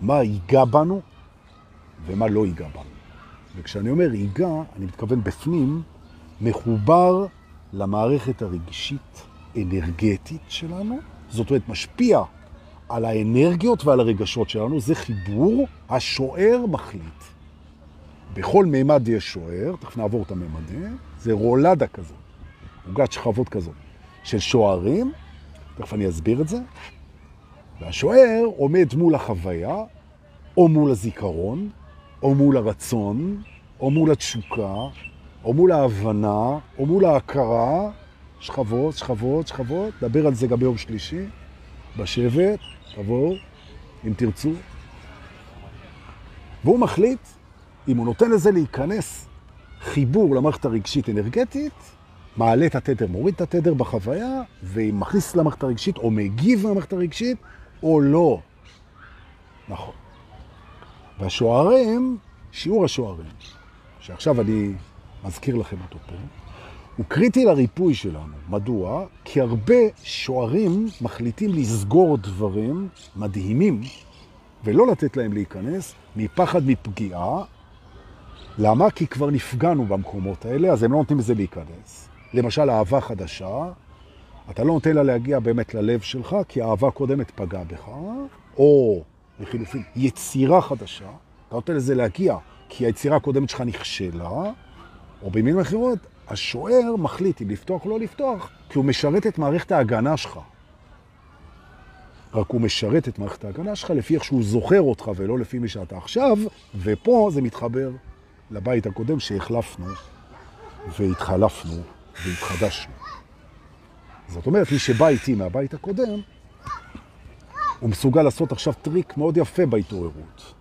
מה ייגע בנו ומה לא ייגע בנו. וכשאני אומר ייגע, אני מתכוון בפנים, מחובר למערכת הרגשית, אנרגטית שלנו, זאת אומרת, משפיע על האנרגיות ועל הרגשות שלנו, זה חיבור, השוער מחליט. בכל מימד יש שוער, תכף נעבור את הממדים, זה רולדה כזאת, עוגת שכבות כזאת, של שוערים, תכף אני אסביר את זה, והשוער עומד מול החוויה, או מול הזיכרון, או מול הרצון, או מול התשוקה, או מול ההבנה, או מול ההכרה, שכבות, שכבות, שכבות, נדבר על זה גם ביום שלישי, בשבט, תבואו, אם תרצו. והוא מחליט אם הוא נותן לזה להיכנס חיבור למערכת הרגשית אנרגטית, מעלה את התדר, מוריד את התדר בחוויה, ומכניס למערכת הרגשית, או מגיב למערכת הרגשית, או לא. נכון. והשוערים, שיעור השוערים, שעכשיו אני מזכיר לכם אותו פה, הוא קריטי לריפוי שלנו. מדוע? כי הרבה שוערים מחליטים לסגור דברים מדהימים ולא לתת להם להיכנס מפחד מפגיעה. למה? כי כבר נפגענו במקומות האלה, אז הם לא נותנים לזה להיכנס. למשל, אהבה חדשה, אתה לא נותן לה להגיע באמת ללב שלך, כי האהבה קודמת פגעה בך, או לחילופין, יצירה חדשה, אתה נותן לזה להגיע, כי היצירה הקודמת שלך נכשלה, או במילים אחרות, השוער מחליט אם לפתוח או לא לפתוח, כי הוא משרת את מערכת ההגנה שלך. רק הוא משרת את מערכת ההגנה שלך לפי איך שהוא זוכר אותך ולא לפי מי שאתה עכשיו, ופה זה מתחבר לבית הקודם שהחלפנו והתחלפנו והתחדשנו. זאת אומרת, מי שבא איתי מהבית הקודם, הוא מסוגל לעשות עכשיו טריק מאוד יפה בהתעוררות.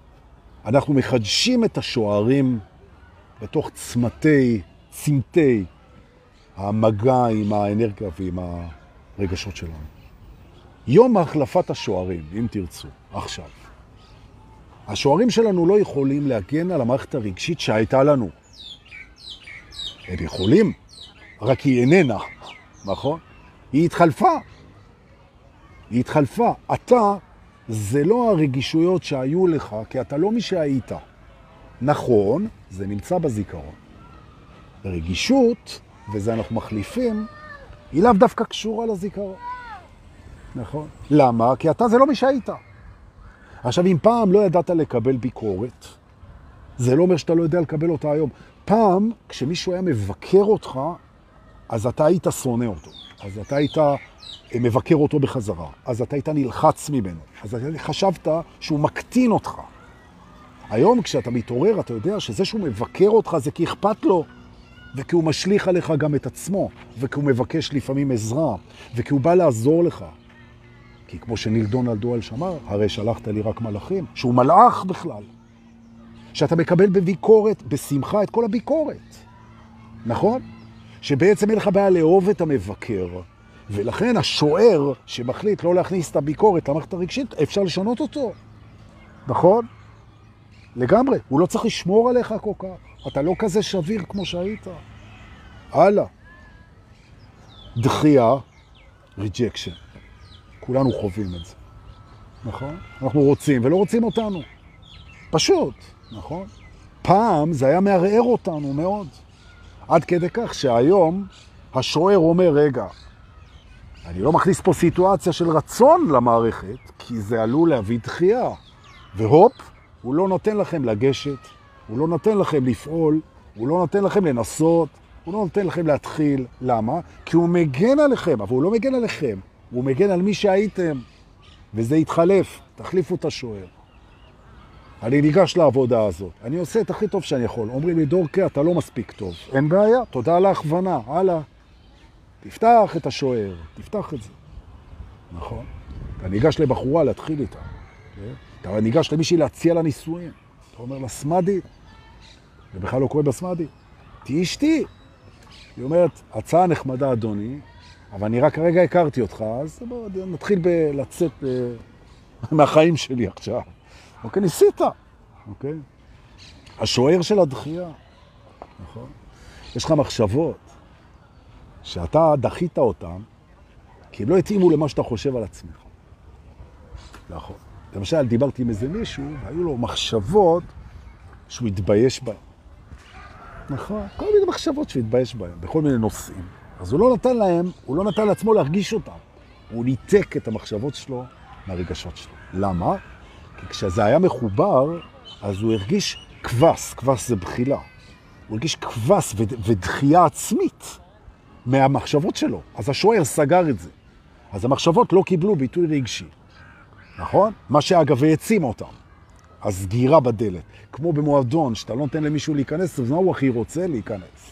אנחנו מחדשים את השוערים בתוך צמתי, צמתי, המגע עם האנרגיה ועם הרגשות שלנו. יום החלפת השוערים, אם תרצו, עכשיו. השוערים שלנו לא יכולים להגן על המערכת הרגשית שהייתה לנו. הם יכולים, רק היא איננה, נכון? היא התחלפה. היא התחלפה. אתה, זה לא הרגישויות שהיו לך, כי אתה לא מי שהיית. נכון, זה נמצא בזיכרון. רגישות, וזה אנחנו מחליפים, היא לאו דווקא קשורה לזיכרון. נכון. למה? כי אתה זה לא מי שהיית. עכשיו, אם פעם לא ידעת לקבל ביקורת, זה לא אומר שאתה לא יודע לקבל אותה היום. פעם, כשמישהו היה מבקר אותך, אז אתה היית שונא אותו. אז אתה היית אה, מבקר אותו בחזרה. אז אתה היית נלחץ ממנו. אז אתה חשבת שהוא מקטין אותך. היום כשאתה מתעורר, אתה יודע שזה שהוא מבקר אותך זה כי אכפת לו, וכי הוא משליך עליך גם את עצמו, וכי הוא מבקש לפעמים עזרה, וכי הוא בא לעזור לך. כי כמו שניל דונלד דואל שמר, הרי שלחת לי רק מלאכים, שהוא מלאך בכלל. שאתה מקבל בביקורת, בשמחה, את כל הביקורת. נכון? שבעצם אין לך בעיה לאהוב את המבקר, ולכן השוער שמחליט לא להכניס את הביקורת למערכת הרגשית, אפשר לשנות אותו. נכון? לגמרי. הוא לא צריך לשמור עליך כל כך. אתה לא כזה שביר כמו שהיית. הלאה. דחייה, ריג'קשן. כולנו חווים את זה. נכון? אנחנו רוצים ולא רוצים אותנו. פשוט, נכון? פעם זה היה מערער אותנו מאוד. עד כדי כך שהיום השוער אומר, רגע, אני לא מכניס פה סיטואציה של רצון למערכת, כי זה עלול להביא דחייה. והופ, הוא לא נותן לכם לגשת, הוא לא נותן לכם לפעול, הוא לא נותן לכם לנסות, הוא לא נותן לכם להתחיל. למה? כי הוא מגן עליכם, אבל הוא לא מגן עליכם, הוא מגן על מי שהייתם, וזה יתחלף, תחליפו את השוער. אני ניגש לעבודה הזאת, אני עושה את הכי טוב שאני יכול. אומרים לי, דורקה, אתה לא מספיק טוב. אין בעיה, תודה על ההכוונה, הלאה. תפתח את השוער, תפתח את זה. נכון? אתה ניגש לבחורה להתחיל איתה. אתה ניגש למישהי להציע לה נישואים. אתה אומר לה, סמדי, זה בכלל לא קורה בסמדי, תהי אשתי. היא אומרת, הצעה נחמדה, אדוני, אבל אני רק כרגע הכרתי אותך, אז בוא נתחיל לצאת אה, מהחיים שלי עכשיו. אוקיי, ניסית, אוקיי? השוער של הדחייה, נכון? יש לך מחשבות שאתה דחית אותן, כי הם לא התאימו למה שאתה חושב על עצמך. נכון. למשל, דיברתי עם איזה מישהו, והיו לו מחשבות שהוא התבייש בהן. נכון, כל מיני מחשבות שהוא התבייש בהן, בכל מיני נושאים. אז הוא לא נתן להם, הוא לא נתן לעצמו להרגיש אותם. הוא ניתק את המחשבות שלו מהרגשות שלו. למה? כי כשזה היה מחובר, אז הוא הרגיש כבס, כבס זה בחילה. הוא הרגיש כבס וד- ודחייה עצמית מהמחשבות שלו. אז השוער סגר את זה. אז המחשבות לא קיבלו ביטוי רגשי. נכון? מה שאגב העצים אותם. הסגירה בדלת. כמו במועדון, שאתה לא נותן למישהו להיכנס, אז מה הוא הכי רוצה? להיכנס.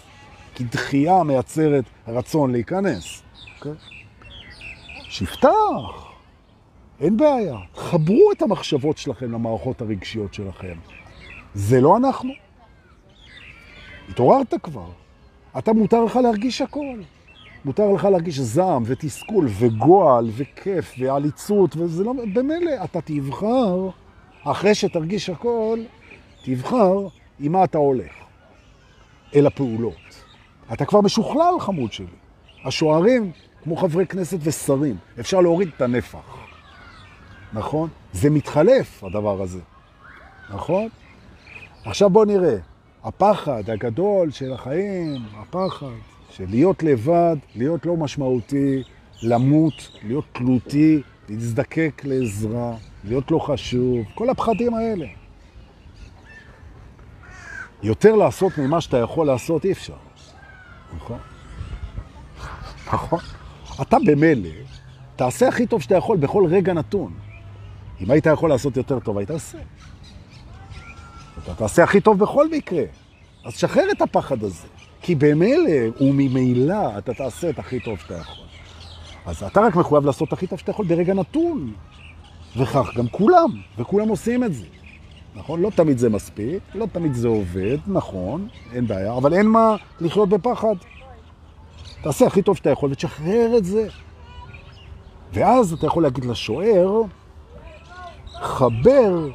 כי דחייה מייצרת רצון להיכנס. אוקיי? שיפתח. אין בעיה. חברו את המחשבות שלכם למערכות הרגשיות שלכם. זה לא אנחנו. התעוררת כבר. אתה מותר לך להרגיש הכל. מותר לך להרגיש זעם ותסכול וגועל וכיף ועליצות, וזה לא... במילא, אתה תבחר, אחרי שתרגיש הכל, תבחר עם מה אתה הולך. אל הפעולות. אתה כבר משוכלל, חמוד שלי. השוערים, כמו חברי כנסת ושרים, אפשר להוריד את הנפח. נכון? זה מתחלף, הדבר הזה. נכון? עכשיו בוא נראה. הפחד הגדול של החיים, הפחד של להיות לבד, להיות לא משמעותי, למות, להיות תלותי, להזדקק לעזרה, להיות לא חשוב, כל הפחדים האלה. יותר לעשות ממה שאתה יכול לעשות אי אפשר. נכון? נכון. אתה במילא, תעשה הכי טוב שאתה יכול בכל רגע נתון. אם היית יכול לעשות יותר טוב, היית עושה. אתה תעשה הכי טוב בכל מקרה. אז שחרר את הפחד הזה. כי במילא וממילא אתה תעשה את הכי טוב שאתה יכול. אז אתה רק מחויב לעשות הכי טוב שאתה יכול ברגע נתון. וכך גם כולם, וכולם עושים את זה. נכון? לא תמיד זה מספיק, לא תמיד זה עובד, נכון, אין בעיה, אבל אין מה לחיות בפחד. תעשה הכי טוב שאתה יכול ותשחרר את זה. ואז אתה יכול להגיד לשוער, חבר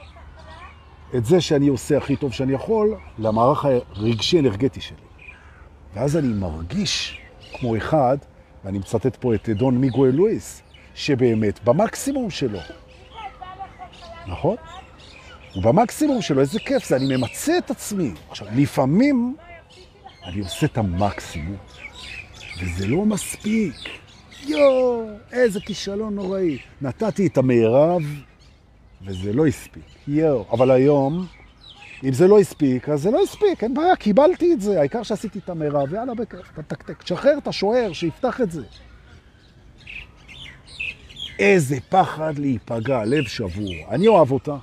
את זה שאני עושה הכי טוב שאני יכול למערך הרגשי-אנרגטי שלי. ואז אני מרגיש כמו אחד, ואני מצטט פה את דון מיגואל לואיס, שבאמת במקסימום שלו. נכון? הוא במקסימום שלו, איזה כיף זה, אני ממצא את עצמי. עכשיו, לפעמים אני עושה את המקסימום, וזה לא מספיק. יואו, איזה כישלון נוראי. נתתי את המערב, וזה לא הספיק. יואו, אבל היום, אם זה לא הספיק, אז זה לא הספיק, אין בעיה, קיבלתי את זה. העיקר שעשיתי את המערב, יאללה, בכיף, תתקתק. תשחרר את השוער, שיפתח את זה. איזה פחד להיפגע, לב שבור. אני אוהב אותה,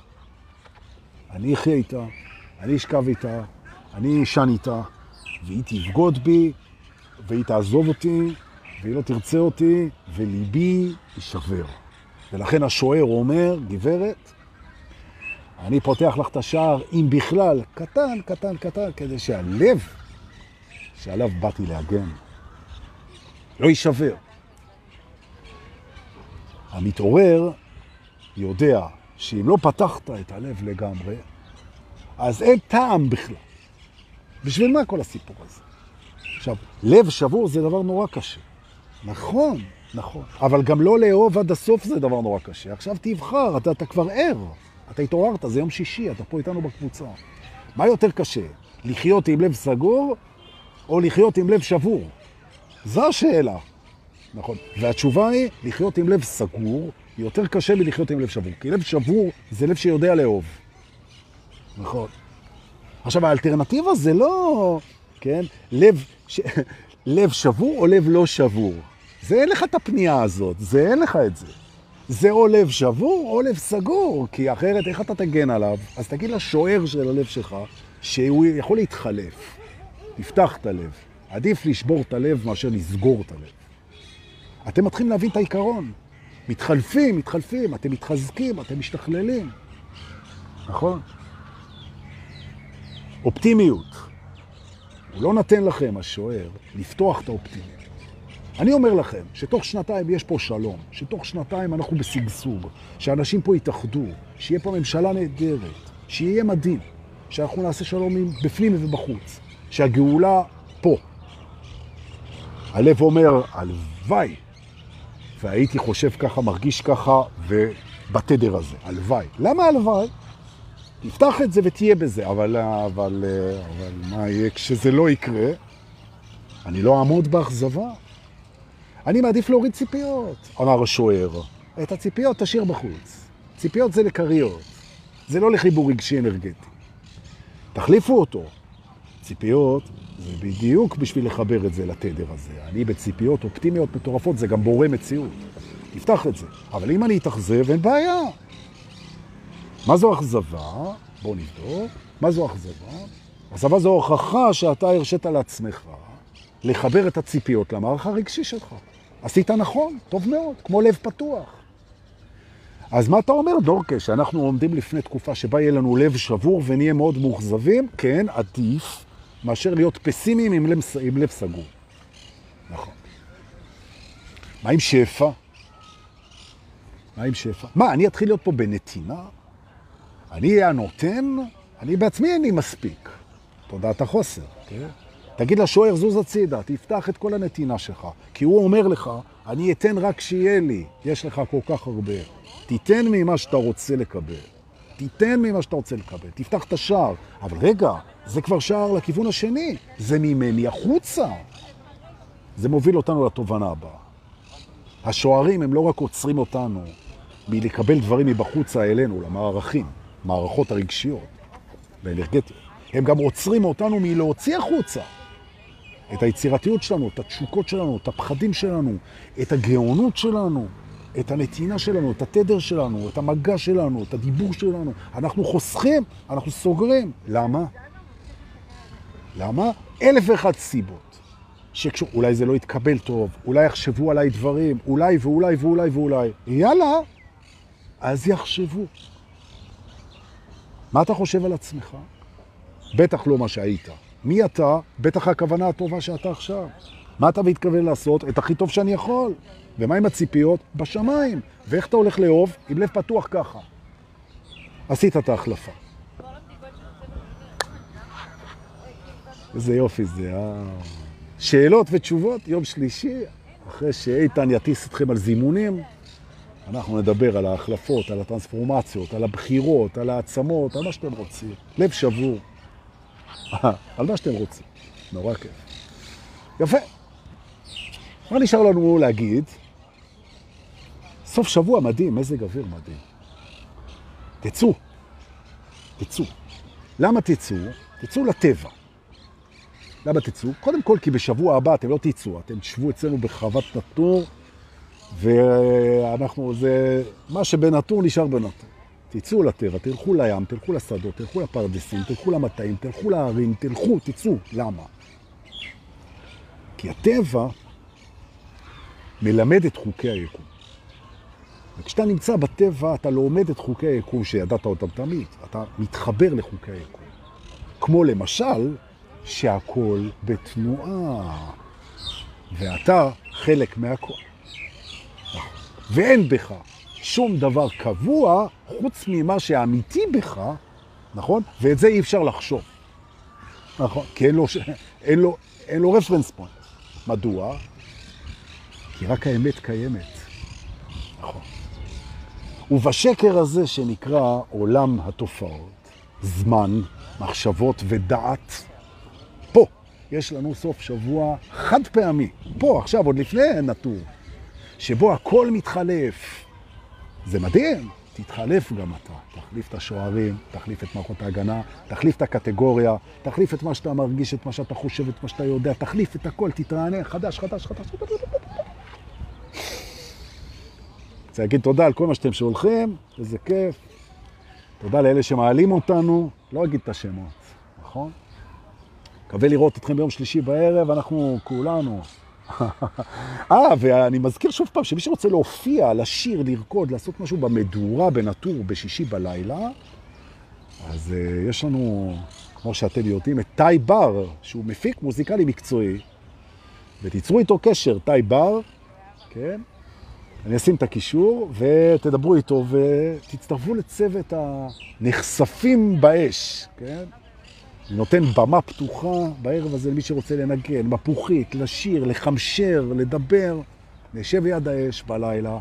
אני אחיה איתה, אני אשכב איתה, אני אשן איתה, והיא תבגוד בי, והיא תעזוב אותי, והיא לא תרצה אותי, וליבי יישבר. ולכן השוער אומר, גברת, אני פותח לך את השער, אם בכלל, קטן, קטן, קטן, כדי שהלב שעליו באתי להגן לא יישבר. המתעורר יודע שאם לא פתחת את הלב לגמרי, אז אין טעם בכלל. בשביל מה כל הסיפור הזה? עכשיו, לב שבור זה דבר נורא קשה. נכון, נכון. אבל גם לא לאהוב עד הסוף זה דבר נורא קשה. עכשיו תבחר, אתה, אתה כבר ער. אתה התעוררת, זה יום שישי, אתה פה איתנו בקבוצה. מה יותר קשה? לחיות עם לב סגור או לחיות עם לב שבור? זו השאלה. נכון. והתשובה היא, לחיות עם לב סגור יותר קשה מלחיות עם לב שבור. כי לב שבור זה לב שיודע לאהוב. נכון. עכשיו, האלטרנטיבה זה לא, כן, לב, ש... לב שבור או לב לא שבור. זה אין לך את הפנייה הזאת, זה אין לך את זה. זה או לב שבור או לב סגור, כי אחרת איך אתה תגן עליו? אז תגיד לשוער של הלב שלך שהוא יכול להתחלף. תפתח את הלב. עדיף לשבור את הלב מאשר לסגור את הלב. אתם מתחילים להבין את העיקרון. מתחלפים, מתחלפים, אתם מתחזקים, אתם משתכללים. נכון? אופטימיות. הוא לא נתן לכם, השוער, לפתוח את האופטימיות. אני אומר לכם שתוך שנתיים יש פה שלום, שתוך שנתיים אנחנו בשגשוג, שאנשים פה יתאחדו, שיהיה פה ממשלה נהדרת, שיהיה מדהים, שאנחנו נעשה שלום בפנים ובחוץ, שהגאולה פה. הלב אומר, הלוואי, והייתי חושב ככה, מרגיש ככה, ובתדר הזה, הלוואי. למה הלוואי? תפתח את זה ותהיה בזה, אבל, אבל, אבל מה יהיה כשזה לא יקרה? אני לא אעמוד באכזבה. אני מעדיף להוריד ציפיות, אמר השוער. את הציפיות תשאיר בחוץ. ציפיות זה לקריות, זה לא לחיבור רגשי אנרגטי. תחליפו אותו. ציפיות זה בדיוק בשביל לחבר את זה לתדר הזה. אני בציפיות אופטימיות מטורפות, זה גם בורא מציאות. תפתח את זה. אבל אם אני אתאכזב, אין בעיה. מה זו אכזבה? בואו נבדוק. מה זו אכזבה? אכזבה זו הוכחה שאתה הרשית לעצמך לחבר את הציפיות למערך הרגשי שלך. עשית נכון, טוב מאוד, כמו לב פתוח. אז מה אתה אומר, דורקה, שאנחנו עומדים לפני תקופה שבה יהיה לנו לב שבור ונהיה מאוד מאוכזבים? כן, עדיף מאשר להיות פסימיים עם לב, עם לב סגור. נכון. מה עם שפע? מה עם שפע? מה, אני אתחיל להיות פה בנתינה? אני אהיה הנותן? אני בעצמי אין לי מספיק. תודעת החוסר, כן? תגיד לשוער, זוז הצידה, תפתח את כל הנתינה שלך. כי הוא אומר לך, אני אתן רק שיהיה לי, יש לך כל כך הרבה. תיתן ממה שאתה רוצה לקבל. תיתן ממה שאתה רוצה לקבל. תפתח את השער. אבל רגע, זה כבר שער לכיוון השני. זה ממני החוצה. זה מוביל אותנו לתובנה הבאה. השוערים הם לא רק עוצרים אותנו מלקבל דברים מבחוצה אלינו, למערכים, מערכות הרגשיות והאנרגטיות. הם גם עוצרים אותנו מלהוציא החוצה את היצירתיות שלנו, את התשוקות שלנו, את הפחדים שלנו, את הגאונות שלנו, את הנתינה שלנו, את התדר שלנו, את המגע שלנו, את הדיבור שלנו. אנחנו חוסכים, אנחנו סוגרים. למה? למה? אלף ואחת סיבות. שאולי זה לא יתקבל טוב, אולי יחשבו עליי דברים, אולי ואולי ואולי ואולי. יאללה, אז יחשבו. מה אתה חושב על עצמך? בטח לא מה שהיית. מי אתה? בטח הכוונה הטובה שאתה עכשיו. מה אתה מתכוון לעשות? את הכי טוב שאני יכול. ומה עם הציפיות? בשמיים. ואיך אתה הולך לאהוב? עם לב פתוח ככה. עשית את ההחלפה. איזה יופי זה, אה? שאלות ותשובות, יום שלישי, אחרי שאיתן יטיס אתכם על זימונים, אנחנו נדבר על ההחלפות, על הטרנספורמציות, על הבחירות, על העצמות, על מה שאתם רוצים. לב שבור. על מה שאתם רוצים. נורא כיף. יפה. מה נשאר לנו להגיד? סוף שבוע מדהים, מזג אוויר מדהים. תצאו. תצאו. למה תצאו? תצאו לטבע. למה תצאו? קודם כל כי בשבוע הבא אתם לא תצאו, אתם תשבו אצלנו בחוות נטור, ואנחנו, זה, מה שבנטור נשאר בנטור. תצאו לטבע, תלכו לים, תלכו לשדות, תלכו לפרדסים, תלכו למטעים, תלכו להרים, תלכו, תצאו. למה? כי הטבע מלמד את חוקי היקום. וכשאתה נמצא בטבע, אתה לומד את חוקי היקום שידעת אותם תמיד. אתה מתחבר לחוקי היקום. כמו למשל, שהכל בתנועה, ואתה חלק מהכל. ואין בך שום דבר קבוע חוץ ממה שאמיתי בך, נכון? ואת זה אי אפשר לחשוב. נכון? כי אין לו, אין לו, אין לו רפרנס פוינט. מדוע? כי רק האמת קיימת. נכון. ובשקר הזה שנקרא עולם התופעות, זמן, מחשבות ודעת, פה יש לנו סוף שבוע חד פעמי, פה, עכשיו, עוד לפני נטור, שבו הכל מתחלף. זה מדהים, תתחלף גם אתה. תחליף את השוערים, תחליף את מערכות ההגנה, תחליף את הקטגוריה, תחליף את מה שאתה מרגיש, את מה שאתה חושב, את מה שאתה יודע, תחליף את הכל, תתרענן, חדש, חדש, חדש. רוצה להגיד תודה על כל מה שאתם שולחים, איזה כיף. תודה לאלה שמעלים אותנו, לא אגיד את השמות, נכון? מקווה לראות אתכם ביום שלישי בערב, אנחנו כולנו. אה, ואני מזכיר שוב פעם, שמי שרוצה להופיע, לשיר, לרקוד, לעשות משהו במדורה, בנטור, בשישי בלילה, אז uh, יש לנו, כמו שאתם יודעים, את טי בר, שהוא מפיק מוזיקלי מקצועי, ותיצרו איתו קשר, טי בר, כן? אני אשים את הקישור ותדברו איתו ותצטרפו לצוות הנחשפים באש, כן? נותן במה פתוחה בערב הזה למי שרוצה לנגן, מפוחית, לשיר, לחמשר, לדבר. נשב ליד האש בלילה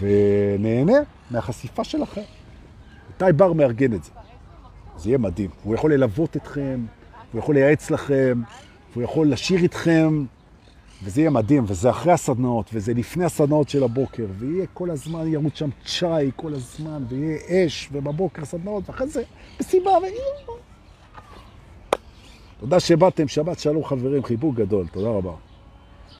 ונהנה מהחשיפה שלכם. איתי בר מארגן את זה. זה יהיה מדהים. הוא יכול ללוות אתכם, הוא יכול לייעץ לכם, הוא יכול לשיר איתכם, וזה יהיה מדהים, וזה אחרי הסדנאות, וזה לפני הסדנאות של הבוקר, ויהיה כל הזמן, ירוץ שם צ'אי כל הזמן, ויהיה אש, ובבוקר סדנאות, ואחרי זה מסיבה, ו... תודה שבאתם, שבת שלום חברים, חיבוק גדול, תודה רבה.